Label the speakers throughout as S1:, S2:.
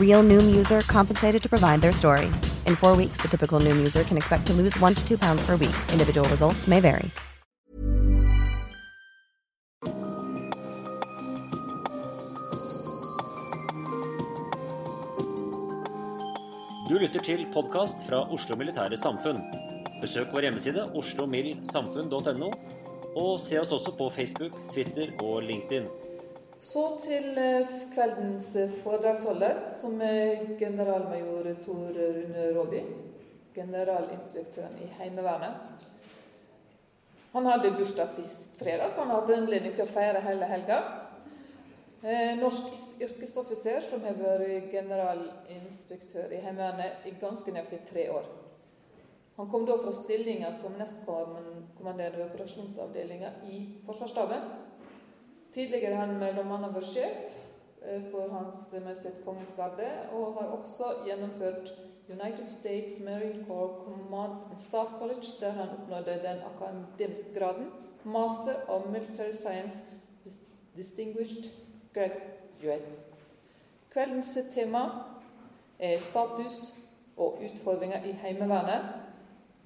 S1: Real Noom user compensated to provide their story. In four weeks, the typical Noom user can expect to lose one to two pounds per week. Individual results may vary.
S2: Du lytter til podkast fra Oslo Militære Samfunn. Besøk vår hjemmeside oslomildsamfunn.no, og se oss også på Facebook, Twitter og LinkedIn.
S3: Så til eh, kveldens eh, foredragsholder, som er generalmajor Tor Rune Råby. Generalinspektøren i Heimevernet. Han hadde bursdag sist fredag, så han hadde anledning til å feire hele helga. Eh, norsk yrkesoffiser som har vært generalinspektør i Heimevernet i ganske nøyaktig tre år. Han kom da fra stillinga som nestkommanderende ved operasjonsavdelinga i Forsvarsstaben. Tidligere har han bl.a. vært sjef eh, for Hans Majestet Kongens Garde, og har også gjennomført United States Marine Corps Command and Staff College, der han oppnådde den akademiske graden Master of Military Science Distinguished Graduate. Kveldens tema er status og utfordringer i Heimevernet.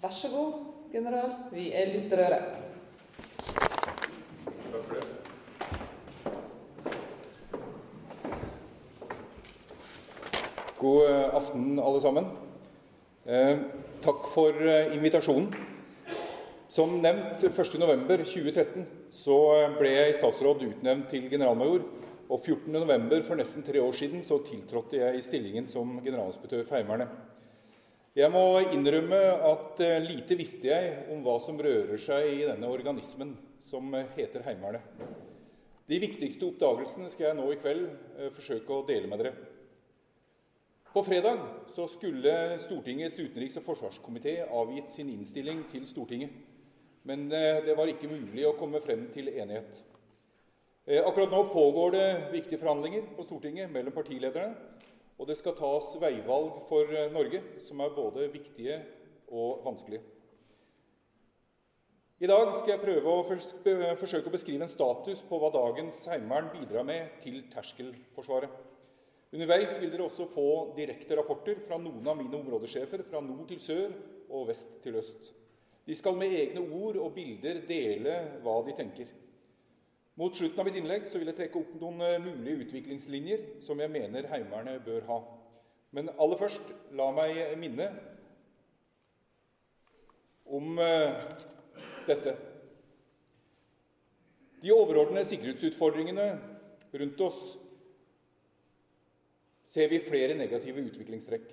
S3: Vær så god, general. Vi er lytterøre.
S4: Takk for det. God eh, aften, alle sammen. Eh, takk for eh, invitasjonen. Som nevnt 1.11.2013 så ble jeg i statsråd utnevnt til generalmajor. Og 14.11. for nesten tre år siden så tiltrådte jeg i stillingen som generalinspektør for Heimevernet. Jeg må innrømme at lite visste jeg om hva som rører seg i denne organismen som heter Heimevernet. De viktigste oppdagelsene skal jeg nå i kveld forsøke å dele med dere. På fredag så skulle Stortingets utenriks- og forsvarskomité avgitt sin innstilling til Stortinget. Men det var ikke mulig å komme frem til enighet. Akkurat nå pågår det viktige forhandlinger på Stortinget mellom partilederne. Og det skal tas veivalg for Norge som er både viktige og vanskelige. I dag skal jeg prøve å forsøke å beskrive en status på hva dagens heimevern bidrar med til terskelforsvaret. Underveis vil dere også få direkte rapporter fra noen av mine områdesjefer fra nord til sør og vest til øst. De skal med egne ord og bilder dele hva de tenker. Mot slutten av mitt innlegg vil jeg trekke opp noen mulige utviklingslinjer som jeg mener Heimevernet bør ha. Men aller først, la meg minne om dette. De overordnede sikkerhetsutfordringene rundt oss ser vi flere negative utviklingstrekk.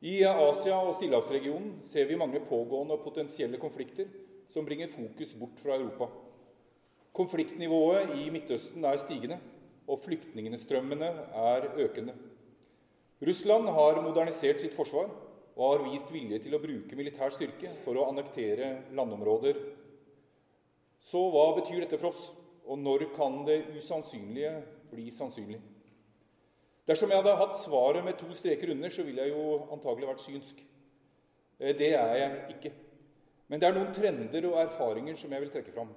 S4: I Asia og Stillehavsregionen ser vi mange pågående og potensielle konflikter som bringer fokus bort fra Europa. Konfliktnivået i Midtøsten er stigende, og flyktningstrømmene er økende. Russland har modernisert sitt forsvar og har vist vilje til å bruke militær styrke for å annektere landområder. Så hva betyr dette for oss, og når kan det usannsynlige bli sannsynlig? Dersom jeg hadde hatt svaret med to streker under, så ville jeg jo antagelig vært synsk. Eh, det er jeg ikke. Men det er noen trender og erfaringer som jeg vil trekke fram.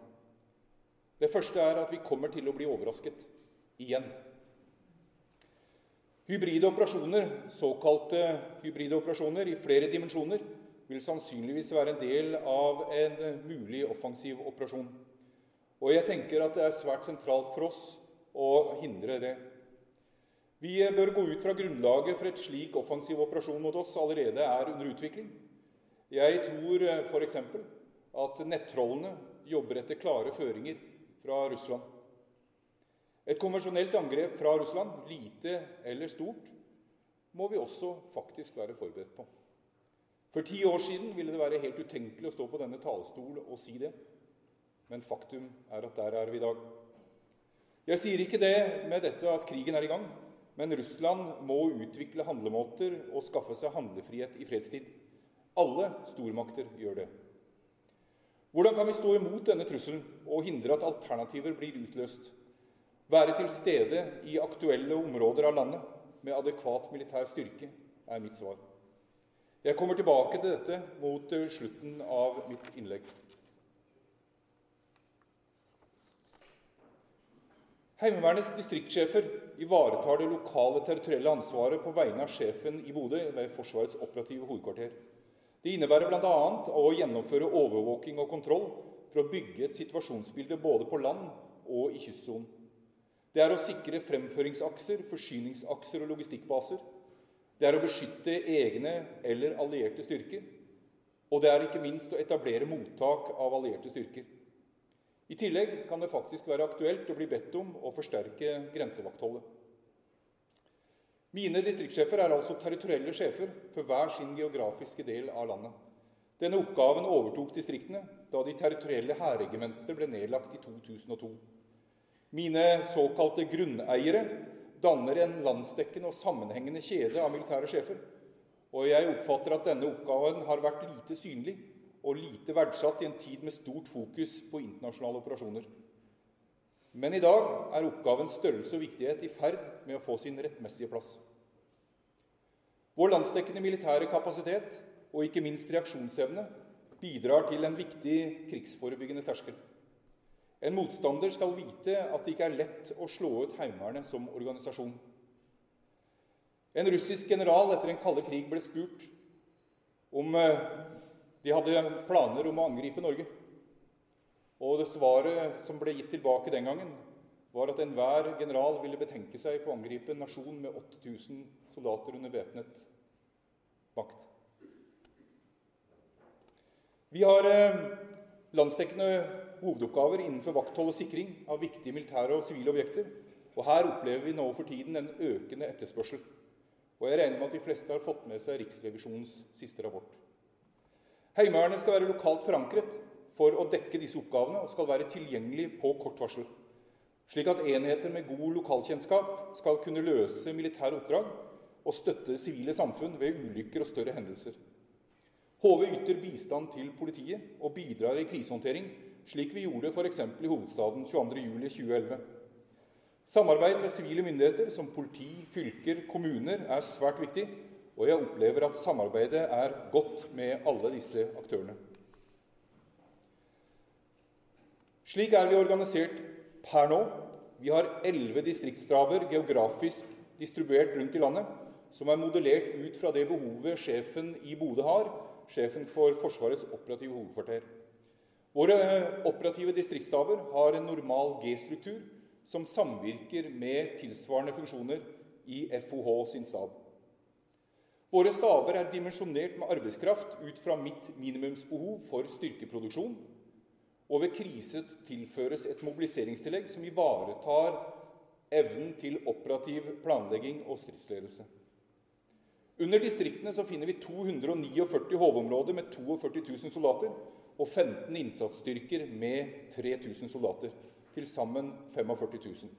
S4: Det første er at vi kommer til å bli overrasket igjen. Hybride operasjoner, såkalte hybride operasjoner i flere dimensjoner, vil sannsynligvis være en del av en mulig offensiv operasjon. Og jeg tenker at det er svært sentralt for oss å hindre det. Vi bør gå ut fra grunnlaget for et slik offensiv operasjon mot oss allerede er under utvikling. Jeg tror f.eks. at nettrollene jobber etter klare føringer fra Russland. Et konvensjonelt angrep fra Russland, lite eller stort, må vi også faktisk være forberedt på. For ti år siden ville det være helt utenkelig å stå på denne talerstol og si det. Men faktum er at der er vi i dag. Jeg sier ikke det med dette at krigen er i gang, men Russland må utvikle handlemåter og skaffe seg handlefrihet i fredstid. Alle stormakter gjør det. Hvordan kan vi stå imot denne trusselen og hindre at alternativer blir utløst? Være til stede i aktuelle områder av landet med adekvat militær styrke er mitt svar. Jeg kommer tilbake til dette mot slutten av mitt innlegg. Heimevernets distriktssjefer ivaretar det lokale territorielle ansvaret på vegne av sjefen i Bodø ved Forsvarets operative hovedkvarter. Det innebærer bl.a. å gjennomføre overvåking og kontroll for å bygge et situasjonsbilde både på land og i kystsonen. Det er å sikre fremføringsakser, forsyningsakser og logistikkbaser. Det er å beskytte egne eller allierte styrker. Og det er ikke minst å etablere mottak av allierte styrker. I tillegg kan det faktisk være aktuelt å bli bedt om å forsterke grensevaktholdet. Mine distriktssjefer er altså territorielle sjefer for hver sin geografiske del av landet. Denne oppgaven overtok distriktene da de territorielle hærregimentene ble nedlagt i 2002. Mine såkalte grunneiere danner en landsdekkende og sammenhengende kjede av militære sjefer. Og jeg oppfatter at denne oppgaven har vært lite synlig og lite verdsatt i en tid med stort fokus på internasjonale operasjoner. Men i dag er oppgavens størrelse og viktighet i ferd med å få sin rettmessige plass. Vår landsdekkende militære kapasitet og ikke minst reaksjonsevne bidrar til en viktig krigsforebyggende terskel. En motstander skal vite at det ikke er lett å slå ut Heimevernet som organisasjon. En russisk general etter den kalde krig ble spurt om de hadde planer om å angripe Norge. Og det svaret som ble gitt tilbake den gangen, var at enhver general ville betenke seg på å angripe en nasjon med 8000 soldater under væpnet makt. Vi har eh, landsdekkende hovedoppgaver innenfor vakthold og sikring av viktige militære og sivile objekter. Og her opplever vi nå for tiden en økende etterspørsel. Og jeg regner med at de fleste har fått med seg Riksrevisjonens siste rapport. Heimevernet skal være lokalt forankret for å dekke disse oppgavene og skal være tilgjengelig på kort varsel, slik at enheter med god lokalkjennskap skal kunne løse militære oppdrag og støtte sivile samfunn ved ulykker og større hendelser. HV yter bistand til politiet og bidrar i krisehåndtering, slik vi gjorde f.eks. i hovedstaden 22.07.2011. Samarbeid med sivile myndigheter som politi, fylker, kommuner er svært viktig, og jeg opplever at samarbeidet er godt med alle disse aktørene. Slik er vi organisert per nå. Vi har elleve distriktsstaber geografisk distribuert rundt i landet, som er modellert ut fra det behovet sjefen i Bodø har, sjefen for Forsvarets operative hovedkvarter. Våre operative distriktsstaber har en normal G-struktur som samvirker med tilsvarende funksjoner i FOH sin stab. Våre staber er dimensjonert med arbeidskraft ut fra mitt minimumsbehov for styrkeproduksjon og ved krise tilføres et mobiliseringstillegg som ivaretar evnen til operativ planlegging og stridsledelse. Under distriktene så finner vi 249 HV-områder med 42 000 soldater og 15 innsatsstyrker med 3000 soldater. Til sammen 45 000.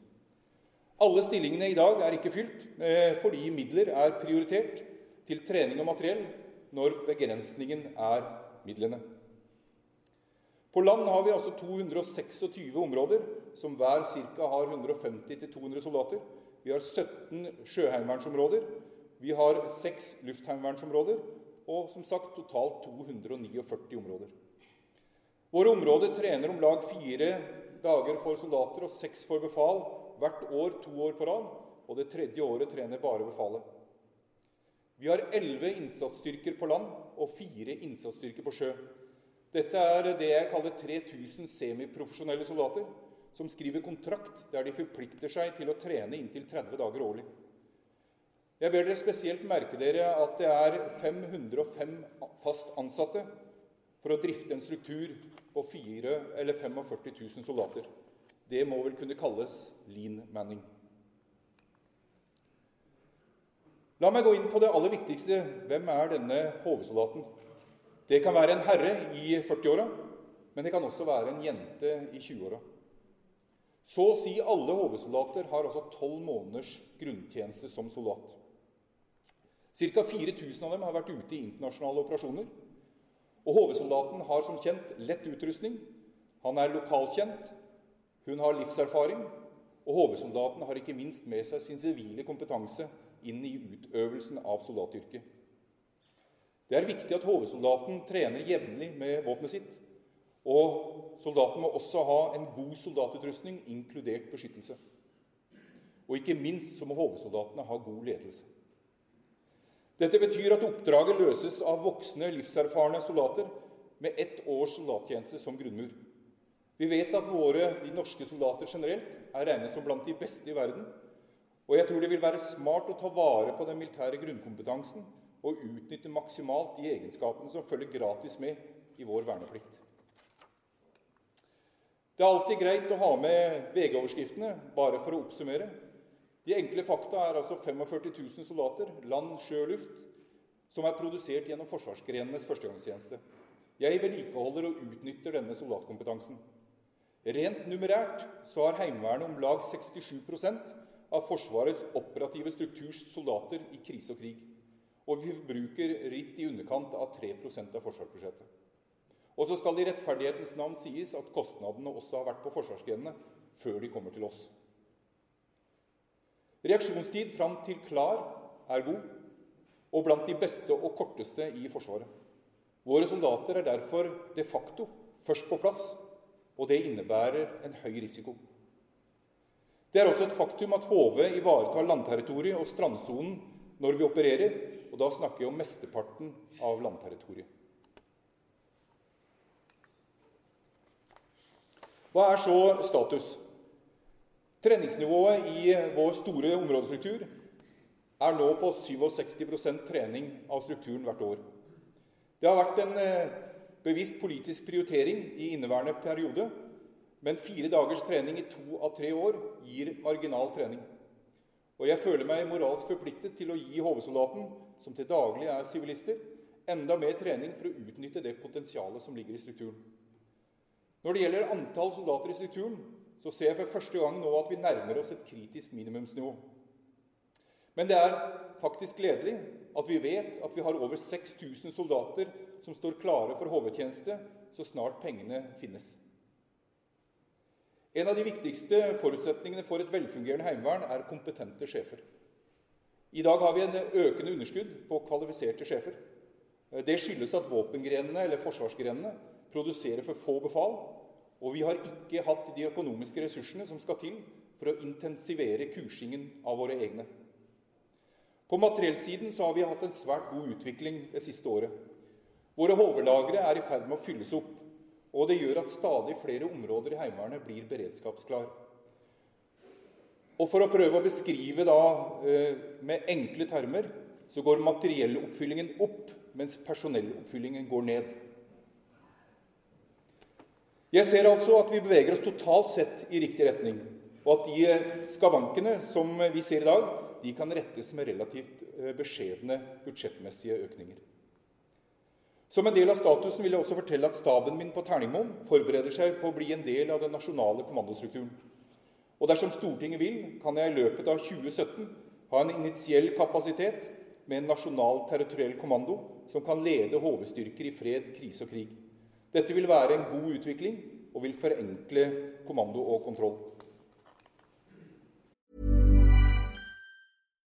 S4: Alle stillingene i dag er ikke fylt eh, fordi midler er prioritert til trening og materiell, når begrensningen er midlene. På land har vi altså 226 områder, som hver ca. har 150-200 soldater. Vi har 17 sjøheimevernsområder. Vi har 6 luftheimevernsområder. Og som sagt totalt 249 områder. Våre områder trener om lag fire dager for soldater og seks for befal hvert år to år på rad. Og det tredje året trener bare befalet. Vi har elleve innsatsstyrker på land og fire innsatsstyrker på sjø. Dette er det jeg kaller 3000 semiprofesjonelle soldater som skriver kontrakt der de forplikter seg til å trene inntil 30 dager årlig. Jeg ber dere spesielt merke dere at det er 505 fast ansatte for å drifte en struktur på 4 eller 45 000 soldater. Det må vel kunne kalles lean manning. La meg gå inn på det aller viktigste. Hvem er denne HV-soldaten? Det kan være en herre i 40-åra, men det kan også være en jente i 20-åra. Så å si alle HV-soldater har altså tolv måneders grunntjeneste som soldat. Ca. 4000 av dem har vært ute i internasjonale operasjoner. Og HV-soldaten har som kjent lett utrustning, han er lokalkjent, hun har livserfaring, og HV-soldaten har ikke minst med seg sin sivile kompetanse inn i utøvelsen av soldatyrket. Det er viktig at HV-soldaten trener jevnlig med våpenet sitt. Og soldaten må også ha en god soldatutrustning, inkludert beskyttelse. Og ikke minst så må HV-soldatene ha god ledelse. Dette betyr at oppdraget løses av voksne, livserfarne soldater med ett års soldattjeneste som grunnmur. Vi vet at våre, de norske soldater generelt er regnet som blant de beste i verden. Og jeg tror det vil være smart å ta vare på den militære grunnkompetansen og utnytte maksimalt de egenskapene som følger gratis med i vår verneplikt. Det er alltid greit å ha med VG-overskriftene, bare for å oppsummere. De enkle fakta er altså 45 000 soldater, land, sjø og luft, som er produsert gjennom forsvarsgrenenes førstegangstjeneste. Jeg vedlikeholder og utnytter denne soldatkompetansen. Rent numerært så har Heimevernet om lag 67 av Forsvarets operative strukturs soldater i krise og krig og vi bruker ritt i underkant av 3% av forsvarsbudsjettet. Og så skal det i rettferdighetens navn sies at kostnadene også har vært på forsvarsgrenene før de kommer til oss. Reaksjonstid fram til klar er god, og blant de beste og korteste i Forsvaret. Våre soldater er derfor de facto først på plass, og det innebærer en høy risiko. Det er også et faktum at HV ivaretar landterritoriet og strandsonen når vi opererer, og da snakker jeg om mesteparten av landterritoriet. Hva er så status? Treningsnivået i vår store områdestruktur er nå på 67% trening av strukturen hvert år. Det har vært en eh, bevisst politisk prioritering i inneværende periode, men fire dagers trening i to av tre år gir marginal trening. Og jeg føler meg moralsk forpliktet til å gi HV-soldaten, som til daglig er sivilister, enda mer trening for å utnytte det potensialet som ligger i strukturen. Når det gjelder antall soldater i strukturen, så ser jeg for første gang nå at vi nærmer oss et kritisk minimumsnivå. Men det er faktisk gledelig at vi vet at vi har over 6000 soldater som står klare for HV-tjeneste så snart pengene finnes. En av de viktigste forutsetningene for et velfungerende heimevern er kompetente sjefer. I dag har vi en økende underskudd på kvalifiserte sjefer. Det skyldes at våpengrenene eller forsvarsgrenene produserer for få befal, og vi har ikke hatt de økonomiske ressursene som skal til for å intensivere kursingen av våre egne. På materiellsiden så har vi hatt en svært god utvikling det siste året. Våre HV-lagre er i ferd med å fylles opp. Og det gjør at stadig flere områder i Heimevernet blir beredskapsklar. Og For å prøve å beskrive da eh, med enkle termer så går materielloppfyllingen opp, mens personelloppfyllingen går ned. Jeg ser altså at vi beveger oss totalt sett i riktig retning, og at de skavankene som vi ser i dag, de kan rettes med relativt eh, beskjedne budsjettmessige økninger. Som en del av statusen vil jeg også fortelle at staben min på Terningmoen forbereder seg på å bli en del av den nasjonale kommandostrukturen. Og dersom Stortinget vil, kan jeg i løpet av 2017 ha en initiell kapasitet med en nasjonal territoriell kommando som kan lede HV-styrker i fred, krise og krig. Dette vil være en god utvikling og vil forenkle kommando og kontroll.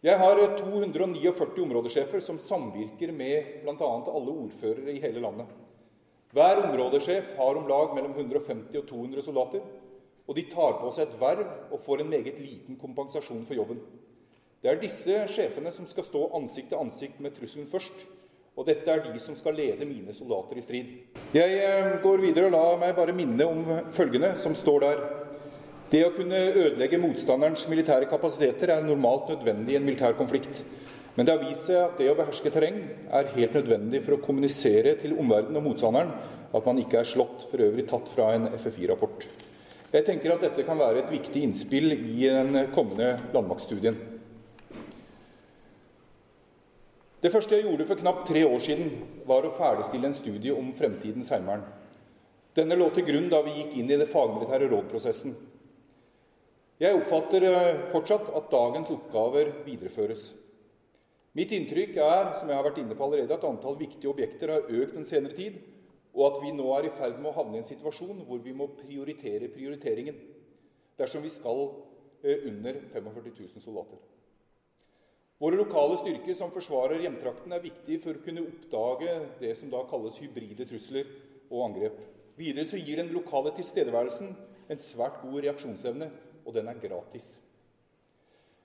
S4: Jeg har 249 områdesjefer som samvirker med bl.a. alle ordførere i hele landet. Hver områdesjef har om lag mellom 150 og 200 soldater, og de tar på seg et verv og får en meget liten kompensasjon for jobben. Det er disse sjefene som skal stå ansikt til ansikt med trusselen først, og dette er de som skal lede mine soldater i strid. Jeg eh, går videre og la meg bare minne om følgende som står der. Det å kunne ødelegge motstanderens militære kapasiteter er normalt nødvendig i en militær konflikt. Men det har vist seg at det å beherske terreng er helt nødvendig for å kommunisere til omverdenen og motstanderen at man ikke er slått, for øvrig tatt fra en FFI-rapport. Jeg tenker at dette kan være et viktig innspill i den kommende landmaktstudien. Det første jeg gjorde for knapt tre år siden, var å ferdigstille en studie om fremtidens heimevern. Denne lå til grunn da vi gikk inn i det fagmilitære rådprosessen. Jeg oppfatter eh, fortsatt at dagens oppgaver videreføres. Mitt inntrykk er som jeg har vært inne på allerede, at antall viktige objekter har økt den senere tid, og at vi nå er i ferd med å havne i en situasjon hvor vi må prioritere prioriteringen dersom vi skal eh, under 45 000 soldater. Våre lokale styrker som forsvarer hjemtrakten, er viktige for å kunne oppdage det som da kalles hybride trusler og angrep. Videre så gir den lokale tilstedeværelsen en svært god reaksjonsevne og den er gratis.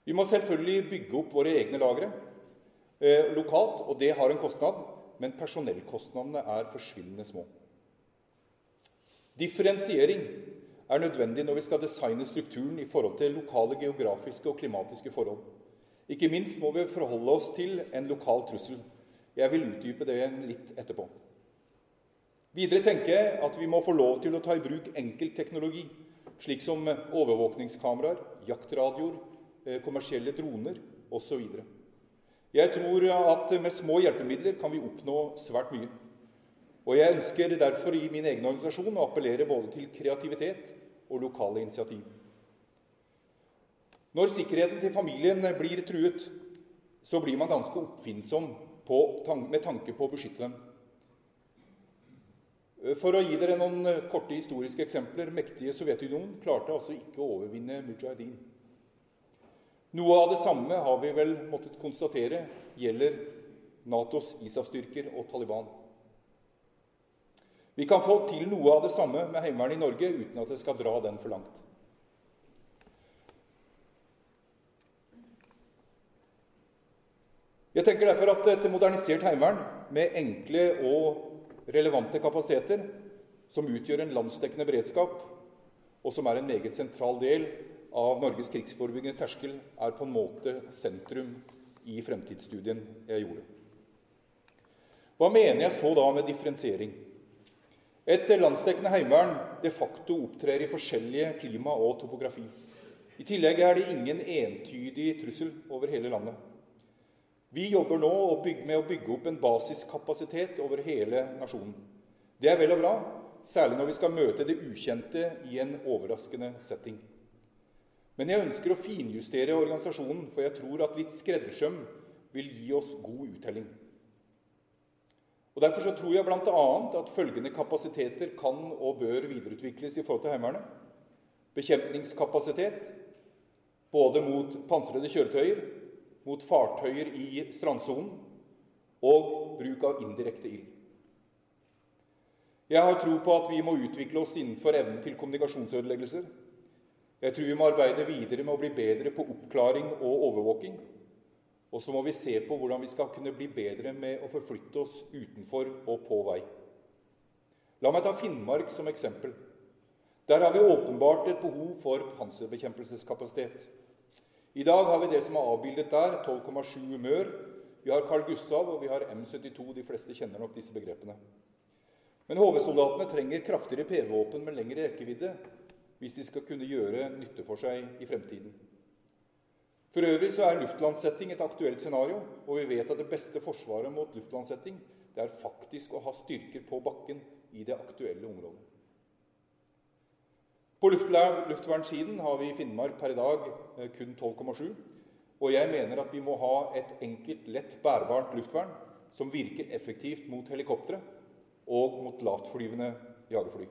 S4: Vi må selvfølgelig bygge opp våre egne lagre eh, lokalt, og det har en kostnad, men personellkostnadene er forsvinnende små. Differensiering er nødvendig når vi skal designe strukturen i forhold til lokale geografiske og klimatiske forhold. Ikke minst må vi forholde oss til en lokal trussel. Jeg vil utdype det litt etterpå. Videre tenker jeg at vi må få lov til å ta i bruk enkeltteknologi slik som overvåkningskameraer, jaktradioer, eh, kommersielle droner osv. Jeg tror at med små hjelpemidler kan vi oppnå svært mye. Og jeg ønsker derfor i min egen organisasjon å appellere både til kreativitet og lokale initiativ. Når sikkerheten til familien blir truet, så blir man ganske oppfinnsom på, med tanke på å beskytte dem. For å gi dere noen eh, korte historiske eksempler. Mektige Sovjetunionen klarte altså ikke å overvinne Mujahedin. Noe av det samme har vi vel måttet konstatere gjelder Natos ISAF-styrker og Taliban. Vi kan få til noe av det samme med Heimevernet i Norge uten at det skal dra den for langt. Jeg tenker derfor at et modernisert heimevern med enkle og relevante kapasiteter som utgjør en landsdekkende beredskap, og som er en meget sentral del av Norges krigsforebyggende terskel, er på en måte sentrum i fremtidsstudien jeg gjorde. Hva mener jeg så da med differensiering? Et landsdekkende heimevern de facto opptrer i forskjellige klima og topografi. I tillegg er det ingen entydig trussel over hele landet. Vi jobber nå med å bygge opp en basiskapasitet over hele nasjonen. Det er vel og bra, særlig når vi skal møte det ukjente i en overraskende setting. Men jeg ønsker å finjustere organisasjonen, for jeg tror at litt skreddersøm vil gi oss god uttelling. Og Derfor så tror jeg bl.a. at følgende kapasiteter kan og bør videreutvikles i forhold til Heimevernet. Bekjempningskapasitet både mot pansrede kjøretøyer mot fartøyer i strandsonen og bruk av indirekte ild. Jeg har tro på at vi må utvikle oss innenfor evnen til kommunikasjonsødeleggelser. Jeg tror vi må arbeide videre med å bli bedre på oppklaring og overvåking. Og så må vi se på hvordan vi skal kunne bli bedre med å forflytte oss utenfor og på vei. La meg ta Finnmark som eksempel. Der har vi åpenbart et behov for panserbekjempelseskapasitet. I dag har vi det som er avbildet der, 12,7 Mør. Vi har Carl Gustav og vi har M72. De fleste kjenner nok disse begrepene. Men HV-soldatene trenger kraftigere PV-våpen med lengre rekkevidde hvis de skal kunne gjøre nytte for seg i fremtiden. For øvrig så er luftlandsetting et aktuelt scenario, og vi vet at det beste forsvaret mot luftlandsetting det er faktisk å ha styrker på bakken i det aktuelle området. På luftvernsiden har vi i Finnmark per i dag eh, kun 12,7. Og jeg mener at vi må ha et enkelt, lett bærbart luftvern som virker effektivt mot helikoptre og mot lavtflyvende jagerfly.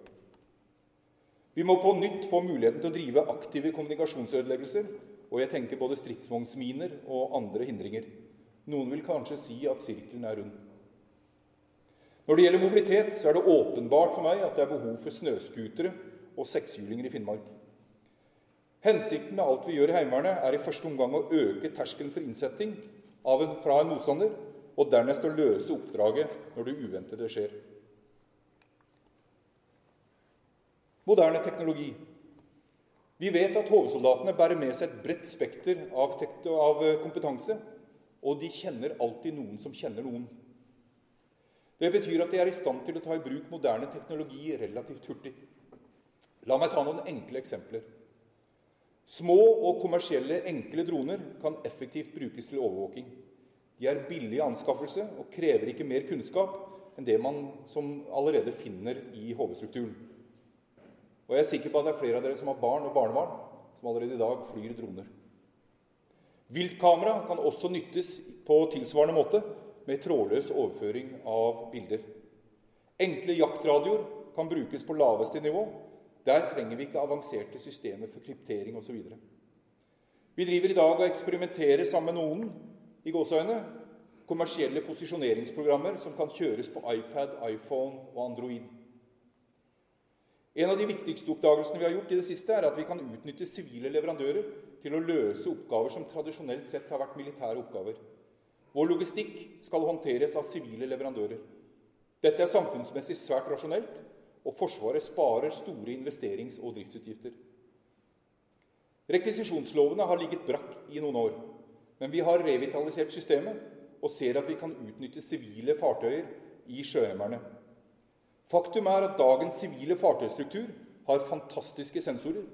S4: Vi må på nytt få muligheten til å drive aktive kommunikasjonsødeleggelser og jeg tenker både stridsvognsminer og andre hindringer. Noen vil kanskje si at sirkelen er rund. Når det gjelder mobilitet, så er det åpenbart for meg at det er behov for snøscootere og sekshjulinger i Finnmark. Hensikten med alt vi gjør i Heimevernet, er i første omgang å øke terskelen for innsetting en, fra en motstander, og dernest å løse oppdraget når det uventede skjer. Moderne teknologi vi vet at HV-soldatene bærer med seg et bredt spekter av, av, eh, kompetanse, og de kjenner alltid noen som kjenner noen. Det betyr at de er i stand til å ta i bruk moderne teknologi relativt hurtig. La meg ta noen enkle eksempler. Små og kommersielle enkle droner kan effektivt brukes til overvåking. De er billige i anskaffelse og krever ikke mer kunnskap enn det man som allerede finner i HV-strukturen. Og jeg er sikker på at det er flere av dere som har barn og barnebarn, som allerede i dag flyr droner. Viltkamera kan også nyttes på tilsvarende måte med trådløs overføring av bilder. Enkle jaktradioer kan brukes på laveste nivå. Der trenger vi ikke avanserte systemer for kryptering osv. Vi driver i dag og eksperimenterer sammen med noen i gåseøyne, kommersielle posisjoneringsprogrammer som kan kjøres på iPad, iPhone og Android. En av de viktigste oppdagelsene vi har gjort i det siste, er at vi kan utnytte sivile leverandører til å løse oppgaver som tradisjonelt sett har vært militære oppgaver. Vår logistikk skal håndteres av sivile leverandører. Dette er samfunnsmessig svært rasjonelt, og Forsvaret sparer store investerings- og driftsutgifter. Rekvisisjonslovene har ligget brakk i noen år, men vi har revitalisert systemet og ser at vi kan utnytte sivile fartøyer i sjøhemmerne. Faktum er at dagens sivile fartøystruktur har fantastiske sensorer,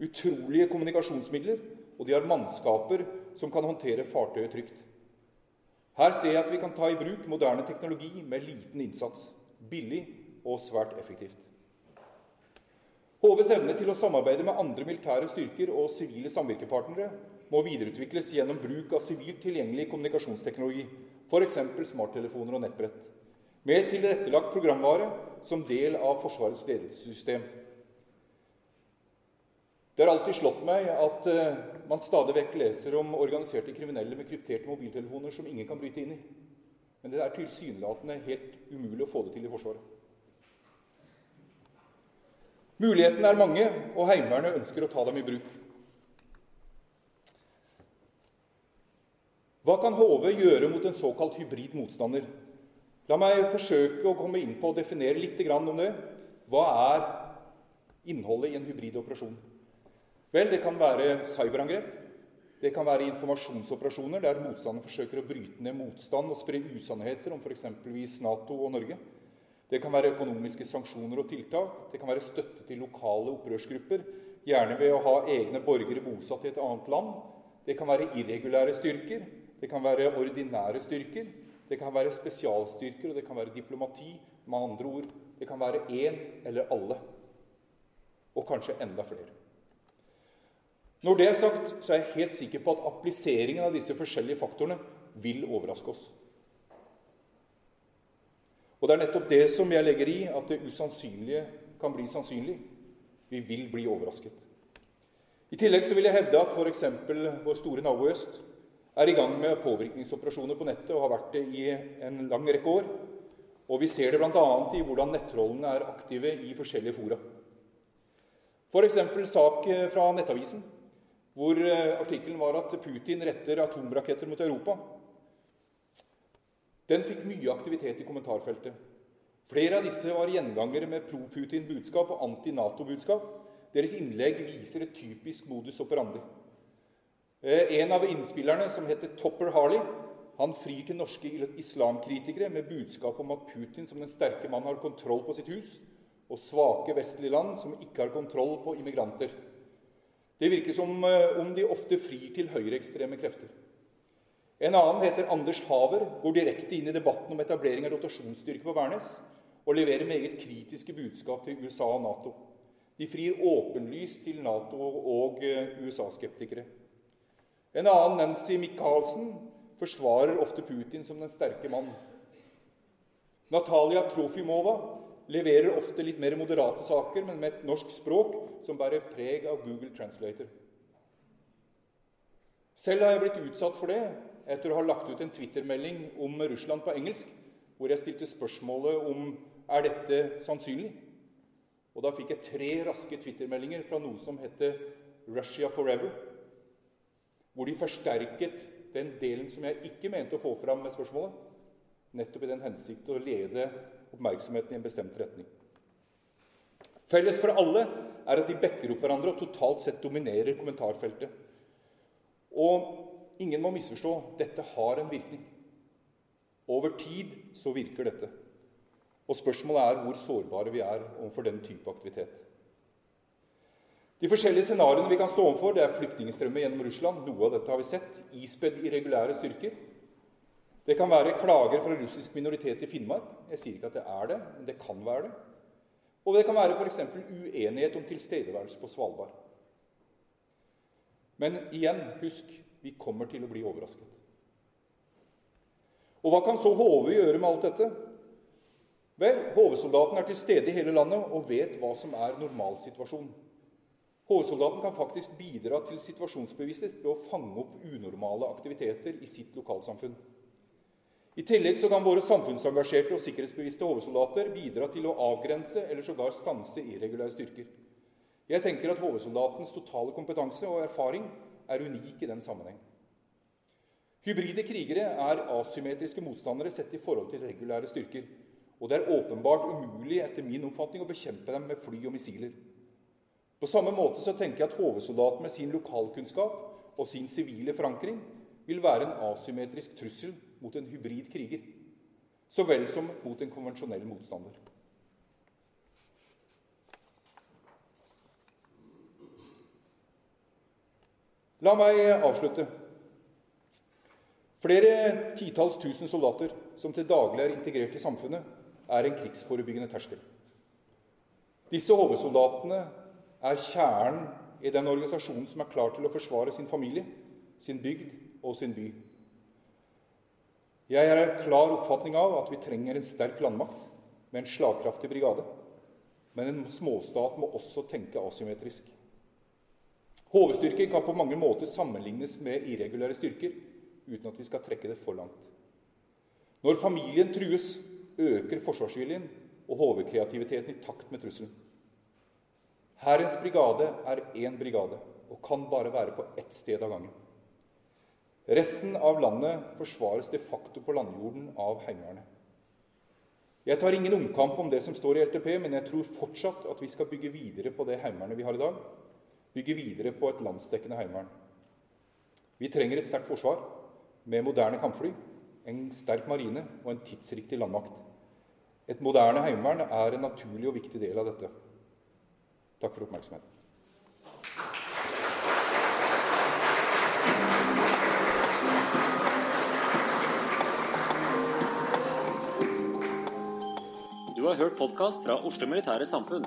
S4: utrolige kommunikasjonsmidler, og de har mannskaper som kan håndtere fartøyet trygt. Her ser jeg at vi kan ta i bruk moderne teknologi med liten innsats. Billig og svært effektivt. HVs evne til å samarbeide med andre militære styrker og sivile samvirkepartnere må videreutvikles gjennom bruk av sivilt tilgjengelig kommunikasjonsteknologi, f.eks. smarttelefoner og nettbrett med tilrettelagt programvare som del av Forsvarets ledelsessystem. Det har alltid slått meg at uh, man stadig vekk leser om organiserte kriminelle med krypterte mobiltelefoner som ingen kan bryte inn i. Men det er tilsynelatende helt umulig å få det til i Forsvaret. Mulighetene er mange, og Heimevernet ønsker å ta dem i bruk. Hva kan HV gjøre mot en såkalt hybrid motstander? La meg forsøke å komme inn på og definere litt om det. Hva er innholdet i en hybrid operasjon? Vel, det kan være cyberangrep. Det kan være informasjonsoperasjoner der motstanderen forsøker å bryte ned motstand og spre usannheter om f.eks. Nato og Norge. Det kan være økonomiske sanksjoner og tiltak. Det kan være støtte til lokale opprørsgrupper, gjerne ved å ha egne borgere bosatt i et annet land. Det kan være irregulære styrker. Det kan være ordinære styrker. Det kan være spesialstyrker, og det kan være diplomati. Med andre ord det kan være én eller alle. Og kanskje enda flere. Når det er sagt, så er jeg helt sikker på at appliseringen av disse forskjellige faktorene vil overraske oss. Og det er nettopp det som jeg legger i at det usannsynlige kan bli sannsynlig. Vi vil bli overrasket. I tillegg så vil jeg hevde at f.eks. vår store nabo i øst er i gang med påvirkningsoperasjoner på nettet og har vært det i en lang rekke år. Og vi ser det bl.a. i hvordan nettrollene er aktive i forskjellige fora. F.eks. sak fra Nettavisen, hvor artikkelen var at Putin retter atomraketter mot Europa. Den fikk mye aktivitet i kommentarfeltet. Flere av disse var gjengangere med pro-Putin-budskap og anti-Nato-budskap. Deres innlegg viser et typisk modus operandi. Eh, en av innspillerne, som heter Topper Harley, han frir til norske islamkritikere med budskap om at Putin som den sterke mann har kontroll på sitt hus, og svake vestlige land som ikke har kontroll på immigranter. Det virker som eh, om de ofte frir til høyreekstreme krefter. En annen heter Anders Haver, går direkte inn i debatten om etablering av rotasjonsstyrke på Værnes og leverer meget kritiske budskap til USA og Nato. De frir åpenlyst til Nato- og eh, USA-skeptikere. En annen, Nancy Michaelsen, forsvarer ofte Putin som den sterke mann. Natalia Trofimova leverer ofte litt mer moderate saker, men med et norsk språk som bærer preg av Google Translator. Selv har jeg blitt utsatt for det etter å ha lagt ut en Twitter-melding om Russland på engelsk, hvor jeg stilte spørsmålet om er dette sannsynlig. Og da fikk jeg tre raske Twitter-meldinger fra noe som heter Russia Forever, hvor de forsterket den delen som jeg ikke mente å få fram med spørsmålet, nettopp i den hensikt å lede oppmerksomheten i en bestemt retning. Felles for alle er at de backer opp hverandre og totalt sett dominerer kommentarfeltet. Og Ingen må misforstå. Dette har en virkning. Over tid så virker dette. Og spørsmålet er hvor sårbare vi er overfor den type aktivitet. De forskjellige scenarioene vi kan stå overfor, det er flyktningstrømmer gjennom Russland. Noe av dette har vi sett. Ispedd irregulære styrker. Det kan være klager fra russisk minoritet i Finnmark. Jeg sier ikke at det er det, men det kan være det. Og det kan være f.eks. uenighet om tilstedeværelse på Svalbard. Men igjen, husk vi kommer til å bli overrasket. Og hva kan så HV gjøre med alt dette? Vel, HV-soldaten er til stede i hele landet og vet hva som er normalsituasjonen. HV-soldaten kan faktisk bidra til situasjonsbevissthet ved å fange opp unormale aktiviteter i sitt lokalsamfunn. I tillegg så kan våre samfunnsengasjerte og sikkerhetsbevisste HV-soldater bidra til å avgrense eller sågar stanse irregulære styrker. Jeg tenker at HV-soldatens totale kompetanse og erfaring er unik i den sammenheng. Hybride krigere er asymmetriske motstandere sett i forhold til regulære styrker. Og det er åpenbart umulig etter min oppfatning å bekjempe dem med fly og missiler. På samme måte så tenker jeg at HV-soldaten med sin lokalkunnskap og sin sivile forankring vil være en asymmetrisk trussel mot en hybrid kriger, så vel som mot en konvensjonell motstander. La meg avslutte. Flere titalls tusen soldater som til daglig er integrert i samfunnet, er en krigsforebyggende terskel. Disse HV-soldatene er kjernen i den organisasjonen som er klar til å forsvare sin familie, sin bygd og sin by. Jeg er av klar oppfatning av at vi trenger en sterk landmakt med en slagkraftig brigade. Men en småstat må også tenke asymmetrisk. HV-styrken kan på mange måter sammenlignes med irregulære styrker, uten at vi skal trekke det for langt. Når familien trues, øker forsvarsviljen og HV-kreativiteten i takt med trusselen. Hærens brigade er én brigade og kan bare være på ett sted av gangen. Resten av landet forsvares de facto på landjorden av Heimevernet. Jeg tar ingen omkamp om det som står i LTP, men jeg tror fortsatt at vi skal bygge videre på det Heimevernet vi har i dag, bygge videre på et landsdekkende heimevern. Vi trenger et sterkt forsvar med moderne kampfly, en sterk marine og en tidsriktig landmakt. Et moderne heimevern er en naturlig og viktig del av dette. Takk for oppmerksomheten.
S2: Du har hørt podkast fra Oslo Militære Samfunn.